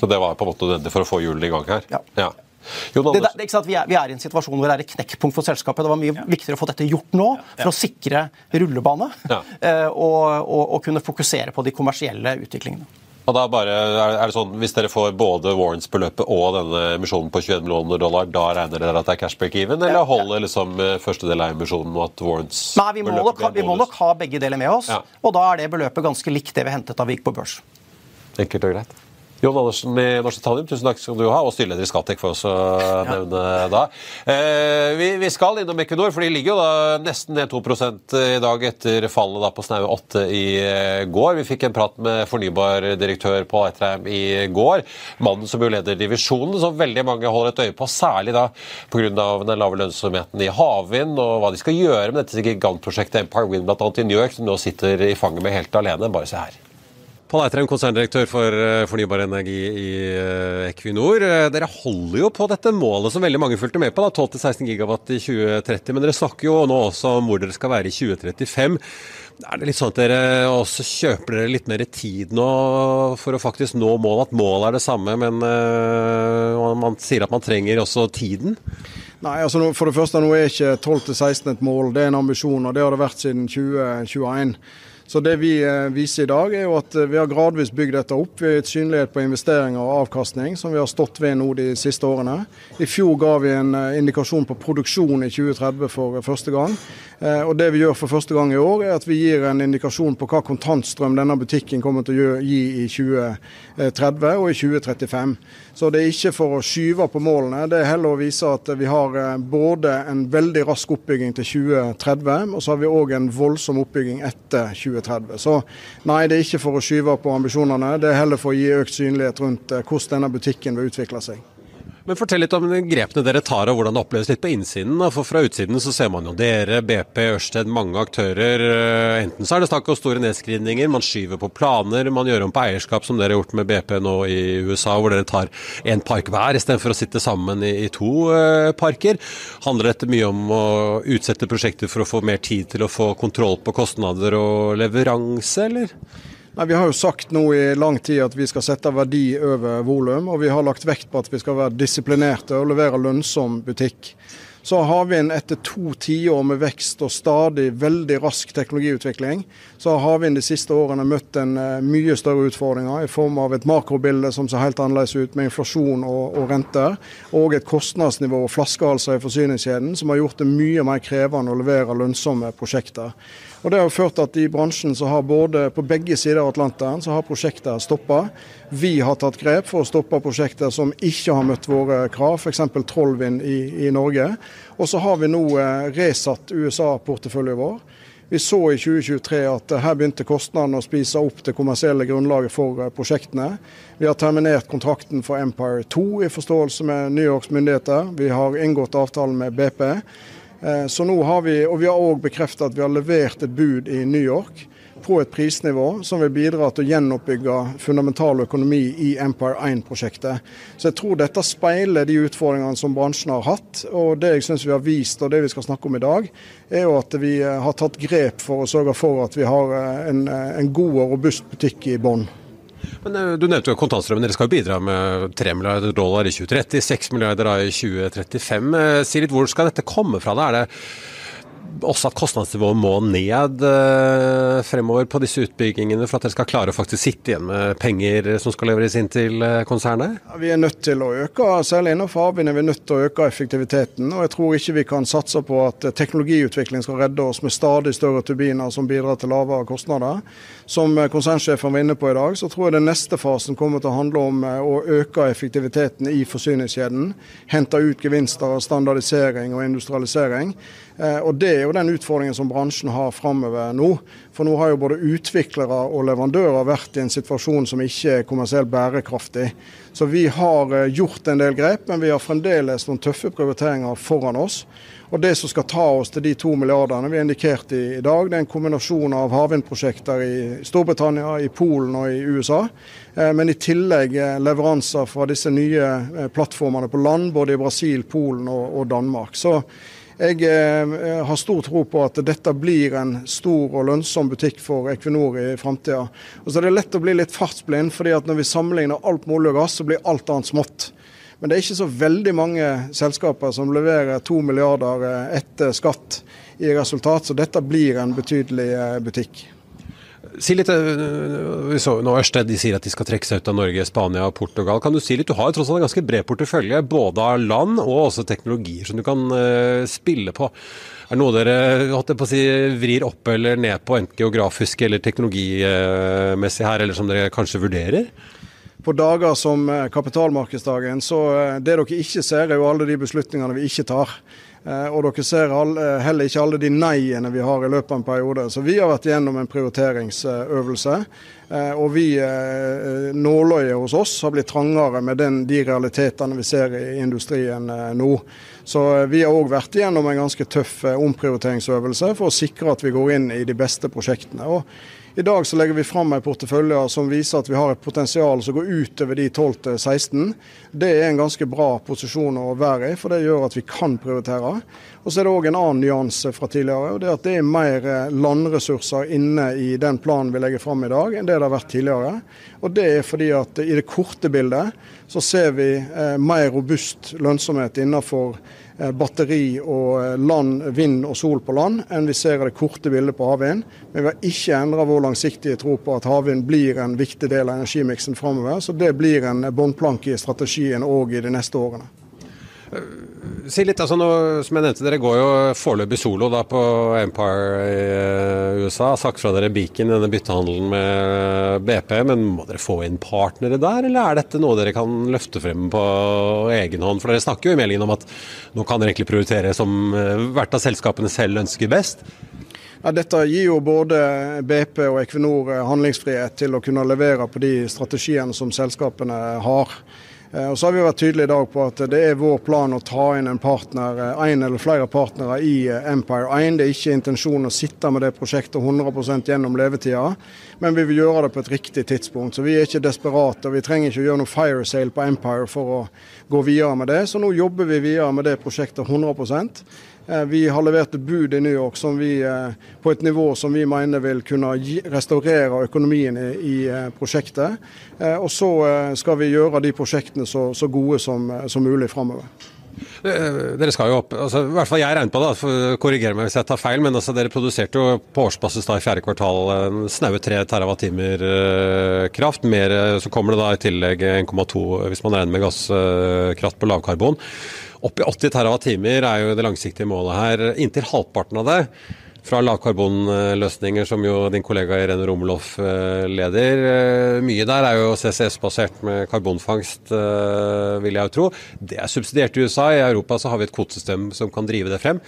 Så det var på en måte nødvendig for å få hjulene i gang her? Ja. ja. Det, det, det, ikke sant? Vi, er, vi er i en situasjon hvor det er et knekkpunkt for selskapet. Det var mye viktigere å få dette gjort nå for å sikre rullebane Ja. eh, og, og, og kunne fokusere på de kommersielle utviklingene. Og da bare, er det sånn, Hvis dere får både Warrens-beløpet og denne emisjonen på 21 millioner dollar, da regner dere at det er cash break-even, eller holder liksom eh, første del av emisjonen og at Warrens Nei, vi må, nok, vi må nok ha begge deler med oss, Ja. og da er det beløpet ganske likt det vi hentet da vi gikk på børs. Enkelt og greit. Jon Andersen i Norsk Titanium, tusen takk skal du ha, og styreleder i Skatec for oss å nevne da. Eh, vi, vi skal innom Equinor, for de ligger jo da nesten ned 2 i dag etter fallet da på snaue 8 i eh, går. Vi fikk en prat med fornybardirektør Pål Eitrheim i går. Mannen som jo leder divisjonen, som veldig mange holder et øye på, særlig da pga. den lave lønnsomheten i havvind og hva de skal gjøre med dette gigantprosjektet Empire Wind annet i New York, som nå sitter i fanget med helt alene. Bare se her. Pål Eitrheim, konserndirektør for eh, fornybar energi i eh, Equinor. Eh, Dere holder jo på dette målet som veldig mange fulgte med på, 12-16 gigawatt i 2030. Men dere snakker jo nå også om hvor dere skal være i 2035. Er det litt sånn at dere også kjøper dere litt mer tid nå for å faktisk nå målet? At målet er det samme, men man sier at man trenger også tiden? Nei, altså For det første, nå er ikke 12-16 et mål, det er en ambisjon. og Det har det vært siden 2021. Så Det vi eh, viser i dag, er jo at eh, vi har gradvis bygd dette opp. Vi har gitt synlighet på investeringer og avkastning, som vi har stått ved nå de siste årene. I fjor ga vi en eh, indikasjon på produksjon i 2030 for første gang. Eh, Og Det vi gjør for første gang i år, er at vi gir en indikasjon på hva kontantstrøm denne butikken kommer til å gi i 2030 og i 2035. Så det er ikke for å skyve på målene, det er heller å vise at vi har eh, både en veldig rask oppbygging til 2030, og så har vi òg en voldsom oppbygging etter 2030. Så nei, det er ikke for å skyve på ambisjonene, det er heller for å gi økt synlighet rundt eh, hvordan denne butikken vil utvikle seg. Men Fortell litt om grepene dere tar og hvordan det oppleves litt på innsiden. For Fra utsiden så ser man jo dere, BP, Ørsted, mange aktører. Eh, Enten så er det snakk om store nedskrivninger, man skyver på planer, man gjør om på eierskap, som dere har gjort med BP nå i USA, hvor dere tar én park hver istedenfor å sitte sammen i, to eh, parker. Handler dette mye om å utsette prosjekter for å få mer tid til å få kontroll på kostnader og leveranse, eller? Nei, Vi har jo sagt nå i lang tid at vi skal sette verdi over volum, og vi har lagt vekt på at vi skal være disiplinerte og levere lønnsom butikk. Så har Havvind etter to tiår med vekst og stadig veldig rask teknologiutvikling, så har Havvind de siste årene møtt en eh, mye større utfordringer i form av et makrobilde som ser helt annerledes ut, med inflasjon og, og renter, og et kostnadsnivå og flaskehalser i forsyningskjeden som har gjort det mye mer krevende å levere lønnsomme prosjekter. Og Det har ført til at i bransjen så har både på begge sider av Atlanteren så har prosjekter stoppa. Vi har tatt grep for å stoppe prosjekter som ikke har møtt våre krav, f.eks. Trollvind i, i Norge. Og så har vi nå eh, resatt USA-porteføljen vår. Vi så i 2023 at her begynte kostnadene å spise opp det kommersielle grunnlaget for prosjektene. Vi har terminert kontrakten for Empire 2 i forståelse med New Yorks myndigheter. Vi har inngått avtalen med BP. Så nå har vi, og vi har òg bekreftet at vi har levert et bud i New York på et prisnivå som vil bidra til å gjenoppbygge fundamental økonomi i Empire 1-prosjektet. Så jeg tror dette speiler de utfordringene som bransjen har hatt. Og det jeg syns vi har vist, og det vi skal snakke om i dag, er jo at vi eh, har tatt grep for å sørge for at vi har eh, en, eh, en god og robust butikk i bånn. Men Du nevnte jo kontantstrømmen. Dere skal bidra med 3 milliarder dollar i 2030, 6 milliarder i 2035. Si litt, hvor skal dette komme fra? Da? Er det også at kostnadsnivået må ned eh, fremover på disse utbyggingene for at dere skal klare å faktisk sitte igjen med penger som skal leveres inn til konsernet? konsernet? Vi er nødt til å øke, særlig innenfor havvind er vi nødt til å øke effektiviteten. og Jeg tror ikke vi kan satse på at teknologiutvikling skal redde oss med stadig større turbiner som bidrar til lavere kostnader. Som konsernsjefen var inne på i dag, så tror jeg den neste fasen kommer til å handle om eh, å øke effektiviteten i forsyningskjeden. Hente ut gevinster av standardisering og industrialisering. Og Det er jo den utfordringen som bransjen har framover nå. For nå har jo både utviklere og leverandører vært i en situasjon som ikke er kommersielt bærekraftig. Så vi har eh, gjort en del grep, men vi har fremdeles noen tøffe prioriteringer foran oss. Og Det som skal ta oss til de to milliardene vi har indikert i, i dag, det er en kombinasjon av havvindprosjekter i Storbritannia, i Polen og i USA. Eh, men i tillegg eh, leveranser fra disse nye plattformene på land, både i Brasil, Polen og, Danmark. Så jeg eh, har stor tro på at dette blir en stor og lønnsom butikk for Equinor i framtida. Så er det lett å bli litt fartsblind, fordi at når vi sammenligner alt med olje og gass, så blir alt annet smått. Men det er ikke så veldig mange selskaper som leverer to milliarder eh, etter skatt i resultat, så dette blir en betydelig eh, butikk. Si litt, eh, vi så nå Ørsted de sier at de skal trekke seg ut av Norge, Spania og Portugal. Kan Du si litt, du har jo tross alt en ganske bred portefølje, både av land og også teknologier som du kan uh, spille på. Er det noe dere si, vrir opp eller ned på, enten geografisk eller teknologimessig her, eller som dere kanskje vurderer? På dager som kapitalmarkedsdagen, så det dere ikke ser, er jo alle de beslutningene vi ikke tar. Eh, og dere ser eh, heller ikke alle de nei-ene vi har i løpet av en periode. Så vi har vært gjennom en prioriteringsøvelse. Eh, og vi, nåløyet hos oss har blitt trangere med den, de realitetene vi ser i industrien nå. Så vi har òg vært igjennom en ganske tøff omprioriteringsøvelse for å sikre at vi går inn i de beste prosjektene. Og i dag så legger vi fram en portefølje som viser at vi har et potensial som går utover de 12-16. Det er en ganske bra posisjon å være i, for det gjør at vi kan prioritere. Og Så er det òg en annen nyanse fra tidligere. og det er at det er mer eh, landressurser inne i den planen vi legger fram i dag, enn det det har vært tidligere. Og Det er fordi at i det korte bildet så ser vi eh, mer robust lønnsomhet innenfor Eh, batteri og eh, land, vind og sol på land enn vi ser i det korte bildet på havvind. Men vi har ikke endra vår langsiktige tro på at havvind blir en viktig del av energimiksen framover. Så det blir en bunnplanke i strategien òg i de neste årene. Si litt, altså nå, som jeg nevnte, Dere går jo foreløpig solo da på Empire i eh, USA. Sagt fra dere Beacon denne byttehandelen med BP. Men må dere få inn partnere der, eller er dette noe dere kan løfte frem på egen hånd? For dere snakker jo i meldingen om at nå kan dere egentlig prioritere som eh, hvert av selskapene selv ønsker best. Ja, dette gir jo både BP og Equinor eh, handlingsfrihet til å kunne levere på de strategiene som selskapene har. Eh, og så har vi vært tydelige i dag på at det er vår plan å ta inn en partner, eh, en eller flere partnere i eh, Empire 1. Det er ikke intensjonen å sitte med det prosjektet 100% gjennom levetida, men vi vil gjøre det på et riktig tidspunkt. Så vi er ikke desperate, og vi trenger ikke å gjøre noe fire sale på Empire for å gå videre med det. Så nå jobber vi videre med det prosjektet 100 Eh, vi har levert bud i New York vi, eh, på et nivå som vi mener vil kunne restaurere økonomien i, i eh, prosjektet. Og så skal vi gjøre de prosjektene så, så gode som, som mulig framover. Dere skal jo opp, altså, i hvert fall jeg regner på det, for korrigere meg hvis jeg tar feil, men altså, dere produserte jo på årsbasis da i fjerde kvartal snaue 3 TWh kraft. Mer, så kommer det da i tillegg 1,2 hvis man regner med gasskraft på lavkarbon. Opp i 80 TWh er jo det langsiktige målet her. Inntil halvparten av det fra lavkarbonløsninger, som jo din kollega Irene Romeloff eh, leder. Eh, mye der er jo CCS-basert med karbonfangst, vil jeg jo tro. Det er subsidiert i USA. I Europa så har vi et kvotesystem som kan drive det frem.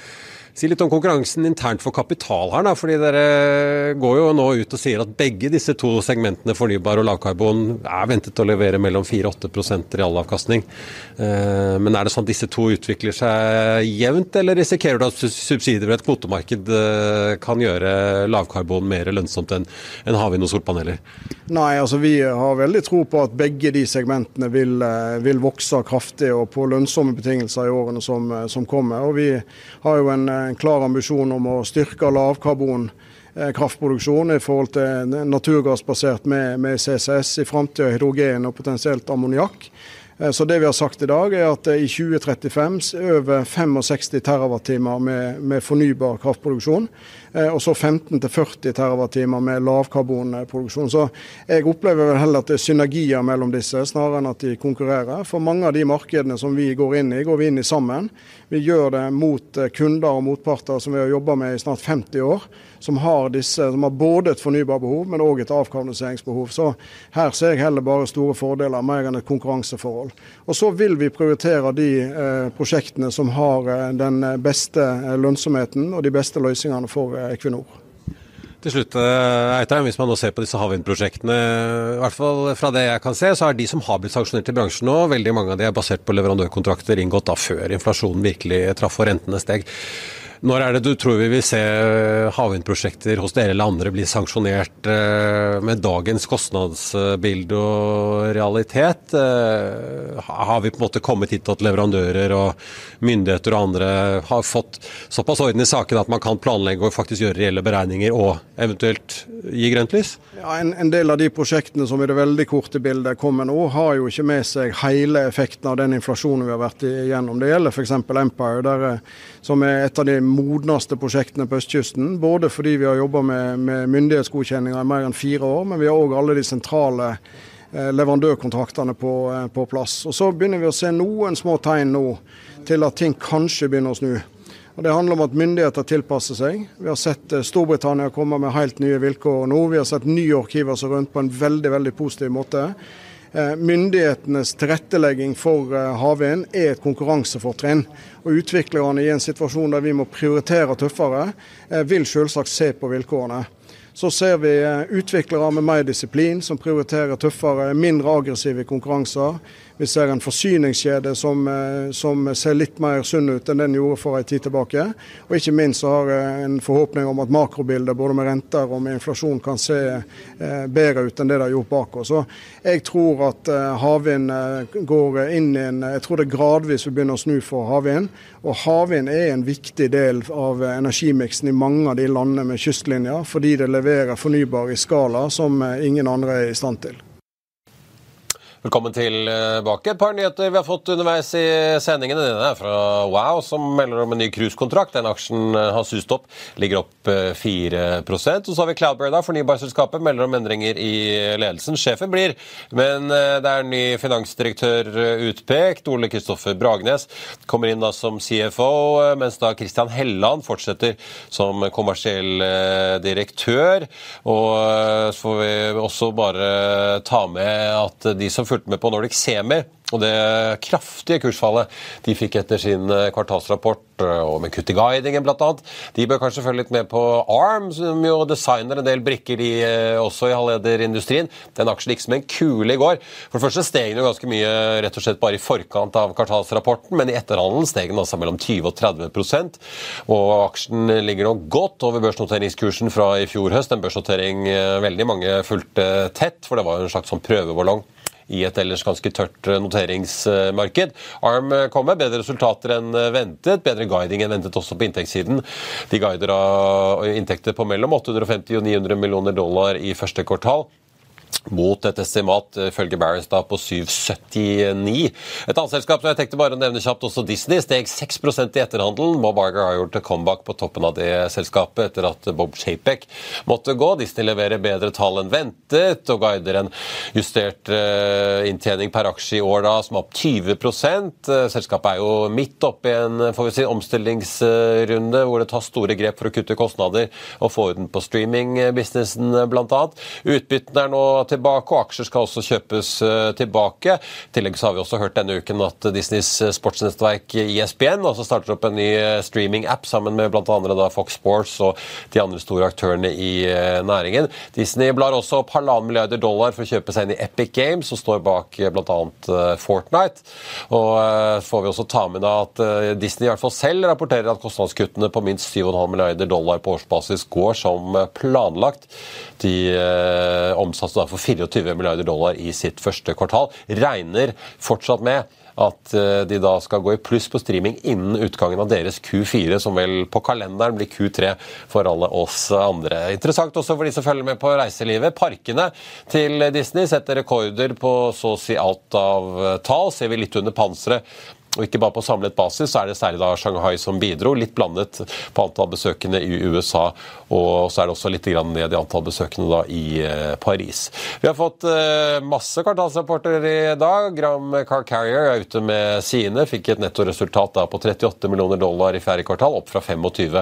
Si litt om konkurransen internt for kapital her, da, fordi Dere går jo nå ut og sier at begge disse to segmentene, fornybar og lavkarbon, er ventet å levere mellom 4-8% realavkastning. Eh, men er det sånn at disse to utvikler seg jevnt, eller risikerer du at subsidier ved et kvotemarked eh, kan gjøre lavkarbon mer lønnsomt enn havvind og solpaneler? Nei, altså vi har veldig tro på at begge de segmentene vil, eh, vil vokse kraftig og på lønnsomme betingelser i årene som, som kommer. Og vi har jo en en klar ambisjon om å styrke lavkarbon eh, kraftproduksjon i forhold til naturgassbasert med, med CCS, i framtida hydrogen og potensielt ammoniakk. Eh, så det vi har sagt i dag, er at i 2035 over 65 TWh med, med fornybar kraftproduksjon. Eh, og så 15-40 TWh med lavkarbonproduksjon. Så jeg opplever vel heller at det er synergier mellom disse, snarere enn at de konkurrerer. For mange av de markedene som vi går inn i, går vi inn i sammen. Vi gjør det mot eh, kunder og motparter som vi har jobba med i snart 50 år. Som har, disse, som har både et fornybarbehov, men òg et avkarboniseringsbehov. Så her ser jeg heller bare store fordeler, mer enn et konkurranseforhold. Og så vil vi prioritere de eh, prosjektene som har eh, den beste lønnsomheten og de beste løsningene for Equinor. Til slutt, eh, Eitheim, Hvis man nå ser på disse havvindprosjektene, i hvert fall fra det jeg kan se, så er de som har blitt sanksjonert i bransjen nå, veldig mange av de er basert på leverandørkontrakter inngått da før inflasjonen virkelig traff og rentene steg. Når er det du tror vi vil se havvindprosjekter hos dere eller andre bli sanksjonert eh, med dagens kostnadsbilde og realitet? Eh, har vi på en måte kommet hit at leverandører og myndigheter og andre har fått såpass orden i saken at man kan planlegge og faktisk gjøre reelle beregninger og eventuelt gi grønt lys? Ja, en, en, del av de prosjektene som i det veldig korte bildet kommer nå, har jo ikke med seg hele effekten av den inflasjonen vi har vært igjennom. Det gjelder f.eks. Empire, der, eh, som er et av de modneste prosjektene på østkysten. Både fordi vi har jobba med, med myndighetsgodkjenninger i mer enn fire år, men vi har òg alle de sentrale eh, leverandørkontraktene på, eh, på, plass. Og Så begynner vi å se noen små tegn nå til at ting kanskje begynner å snu. Og Det handler om at myndigheter tilpasser seg. Vi har sett eh, Storbritannia komme med helt nye vilkår nå. Vi har sett New York hive seg rundt på en veldig veldig positiv måte. Eh, myndighetenes tilrettelegging for eh, havvind er et konkurransefortrinn. Og Utviklerne i en situasjon der vi må prioritere tøffere, eh, vil selvsagt se på vilkårene. Så ser vi utviklere med mer disiplin, som prioriterer tøffere, mindre aggressive konkurranser. Vi ser en forsyningskjede som, eh, som, ser litt mer sunn ut enn den gjorde for en tid tilbake. Og ikke minst så har jeg en forhåpning om at makrobildet både med renter og med inflasjon kan se eh, bedre ut enn det det har gjort bak oss. Så jeg tror at eh, havvind går inn i en Jeg tror det gradvis vil begynne å snu for havvind. Og havvind er en viktig del av energimiksen i mange av de landene med kystlinjer, fordi det leverer fornybar i skala som ingen andre er i stand til. Velkommen tilbake. Et par nyheter vi har fått underveis i sendingen. Denne er fra Wow, som melder om en ny cruisekontrakt. Den aksjen eh, har sust opp, ligger opp 4 eh, Og så har vi Cloudberry, fornybarselskapet, melder om endringer i ledelsen. Sjefen blir, men eh, det er en ny finansdirektør utpekt. Ole Kristoffer Bragnes kommer inn da som CFO, mens da Christian Helland fortsetter som kommersiell direktør. Og så får vi også bare ta med at de som fulgte med på Nordic Semi og det kraftige kursfallet de fikk etter sin eh, kvartalsrapport, eh, og med kutt i guidingen bl.a. De bør kanskje følge litt med på ARM, som jo designer en del brikker i, eh, også i halvlederindustrien. Den aksjen gikk som en kule i går. For det første steg den jo ganske mye rett og slett bare i forkant av kvartalsrapporten, men i etterhandelen steg den altså mellom 20 og 30% og aksjen ligger nå godt over børsnoteringskursen fra i fjor høst. En børsnotering veldig mange fulgte tett, for det var jo en slags sånn prøveballong i et ellers ganske tørt eh, noteringsmarked. ARM eh, kom med bedre resultater enn eh, ventet, bedre guiding enn ventet også på inntektssiden. De guider av inntekter på mellom 850 og 900 millioner dollar i første kvartal. Mot et estimat følger Barris da på 7,79. Et annet selskap som jeg tenkte bare å nevne kjapt, også Disney, steg 6% i etterhandelen. Bob Barger har gjort et comeback på toppen av det selskapet etter at Bob Chapek måtte gå. Disney leverer bedre tall enn ventet og guider en justert uh, inntjening per aksje i år da, som er opp 20 uh, Selskapet er jo midt oppe i en får vi si, omstillingsrunde hvor det tas store grep for å kutte kostnader og få orden på streamingbusinessen bl.a. Utbyttene er nå tilbake, og aksjer skal også kjøpes eh, tilbake. I tillegg så har vi også hørt denne uken at Disneys eh, sportsnettverk ISBN også starter opp en ny eh, streaming-app sammen med bl.a. Fox Sports og de andre store aktørene i næringen. Disney blar også opp halvannen milliarder dollar for å kjøpe seg inn i Epic Games, som står bak bl.a. Fortnite. Og får vi også ta med da at Disney i hvert fall selv rapporterer at kostnadskuttene på minst 7,5 milliarder dollar på årsbasis går som planlagt. De omsatte da for 24 milliarder dollar i sitt første kvartal. Regner fortsatt med at eh, de da skal gå i pluss på streaming innen utgangen av deres Q4, som vel på kalenderen blir Q3 for alle oss andre. Interessant også for de som følger med på reiselivet. Parkene til Disney setter rekorder på så å si alt av tall. Ser vi litt under panseret og ikke bare på samlet basis, så er det særlig da Shanghai som bidro. Litt blandet på antall besøkende i USA, og så er det også litt ned i antall besøkende da i eh, Paris. Vi har fått eh, masse kvartalsrapporter i dag. Gram Car Carrier er ute med sine. Fikk et nettoresultat da på 38 millioner dollar i fjerde kvartal, opp fra 25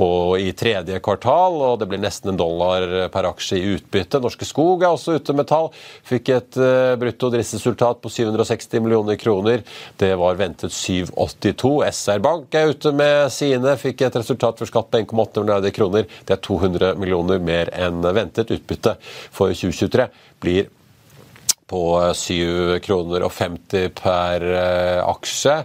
og i tredje kvartal. og Det blir nesten en dollar per aksje i utbytte. Norske Skog er også ute med tall. Fikk et uh, brutto driftsresultat på 760 millioner kroner. Det var ventet 7,82. SR Bank er ute med sine, fikk et resultat for skatt på 1,8 milliarder kroner. Det er 200 millioner mer enn ventet. Utbytte for 2023 blir på 7 kroner og 50 per eh, aksje.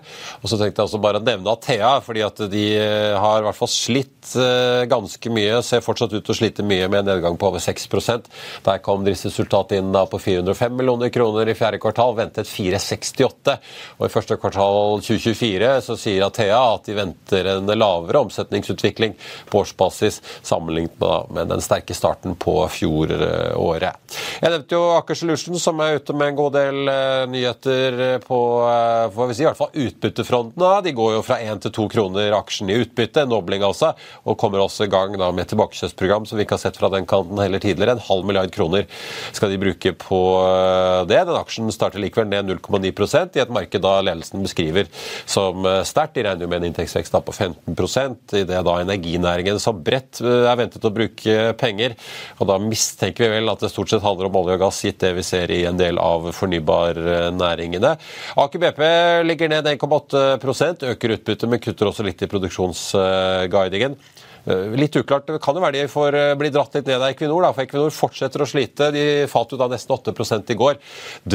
Og så tenkte jeg også bare å nevne Athea, fordi at de eh, har i hvert fall slitt eh, ganske mye. Ser fortsatt ut til å slite mye med en nedgang på over 6% Der kom driftsresultatet inn da på 405 millioner kroner i fjerde kvartal, ventet 468. Og i første kvartal 2024 så sier Athea at de venter en lavere omsetningsutvikling på årsbasis sammenlignet med den sterke starten på fjoråret. Jeg nevnte jo Aker Solution, som er ute med en god del uh, nyheter på uh, får vi si, i hvert fall utbyttefronten. De går jo fra 1 til 2 kroner aksjen i utbytte, en dobling altså, og kommer også i gang da, med tilbakekjøpsprogram som vi ikke har sett fra den kanten heller tidligere. En halv milliard kroner skal de bruke på uh, det. Den aksjen starter likevel ned 0,9% i et marked da ledelsen beskriver som sterkt. De regner jo med en inntektsvekst da på 15% i det da energinæringen så bredt er ventet å bruke penger. Og da mistenker vi vel at det stort sett handler om olje og gass, gitt det vi ser i en del del av fornybarnæringene. Aker BP ligger ned 1,8 øker utbyttet, men kutter også litt i produksjonsguidingen. Eh, litt uklart. Det kan jo være de får eh, bli dratt litt ned av Equinor. Da, for Equinor fortsetter å slite. De falt jo da nesten 8 i går.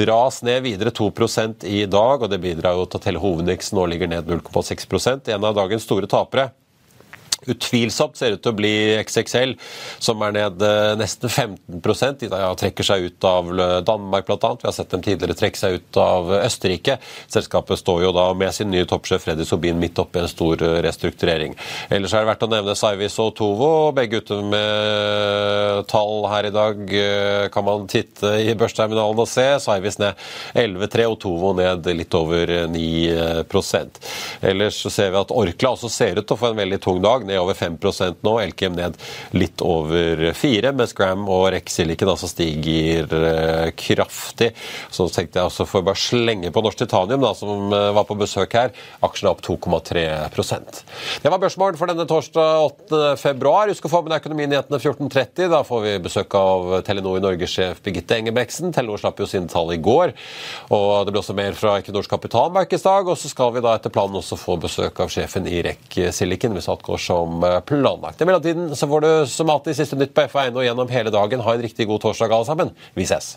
Dras ned videre 2% i dag, og det bidrar jo til at hele hovedindeksen nå ligger ned 0,6 En av dagens store tapere utvilsomt ser ut til å bli XXL, som er ned eh, nesten 15% De trekker seg ut av Danmark bl.a. Vi har sett dem tidligere trekke seg ut av Østerrike. Selskapet står jo da med sin nye toppsjef Freddy Sobin midt oppe i en stor eh, restrukturering. Ellers er det verdt å nevne Saivis og Tovo, begge ute med tall her i dag. Eh, kan man titte i børsterminalen og se. Saivis ned 11,3 og Tovo ned litt over 9% Ellers så ser vi at Orkla også ser ut til å få en veldig tung dag ned over 5% nå. Elkem ned litt over 4 mens Gram og Rex Silicon altså stiger eh, kraftig. Så tenkte jeg også for bare slenge på Norsk Titanium, da, som eh, var på besøk her. Aksjene opp 2,3% Det var børsmålen for denne torsdag 8. februar. Husk å få med deg Økonominyhetene 14.30. Da får vi besøk av Telenor i Norge-sjef Birgitte Engebreksen. Telenor slapp jo sine tall i går. Og det blir også mer fra Equinors kapitalmarkedsdag. Og så skal vi da etter planen også få besøk av sjefen i REC Silicon går som som planlagt. I mellomtiden så får du som alltid siste nytt på F1 og gjennom hele dagen. Ha en riktig god torsdag, alle sammen. Vi ses.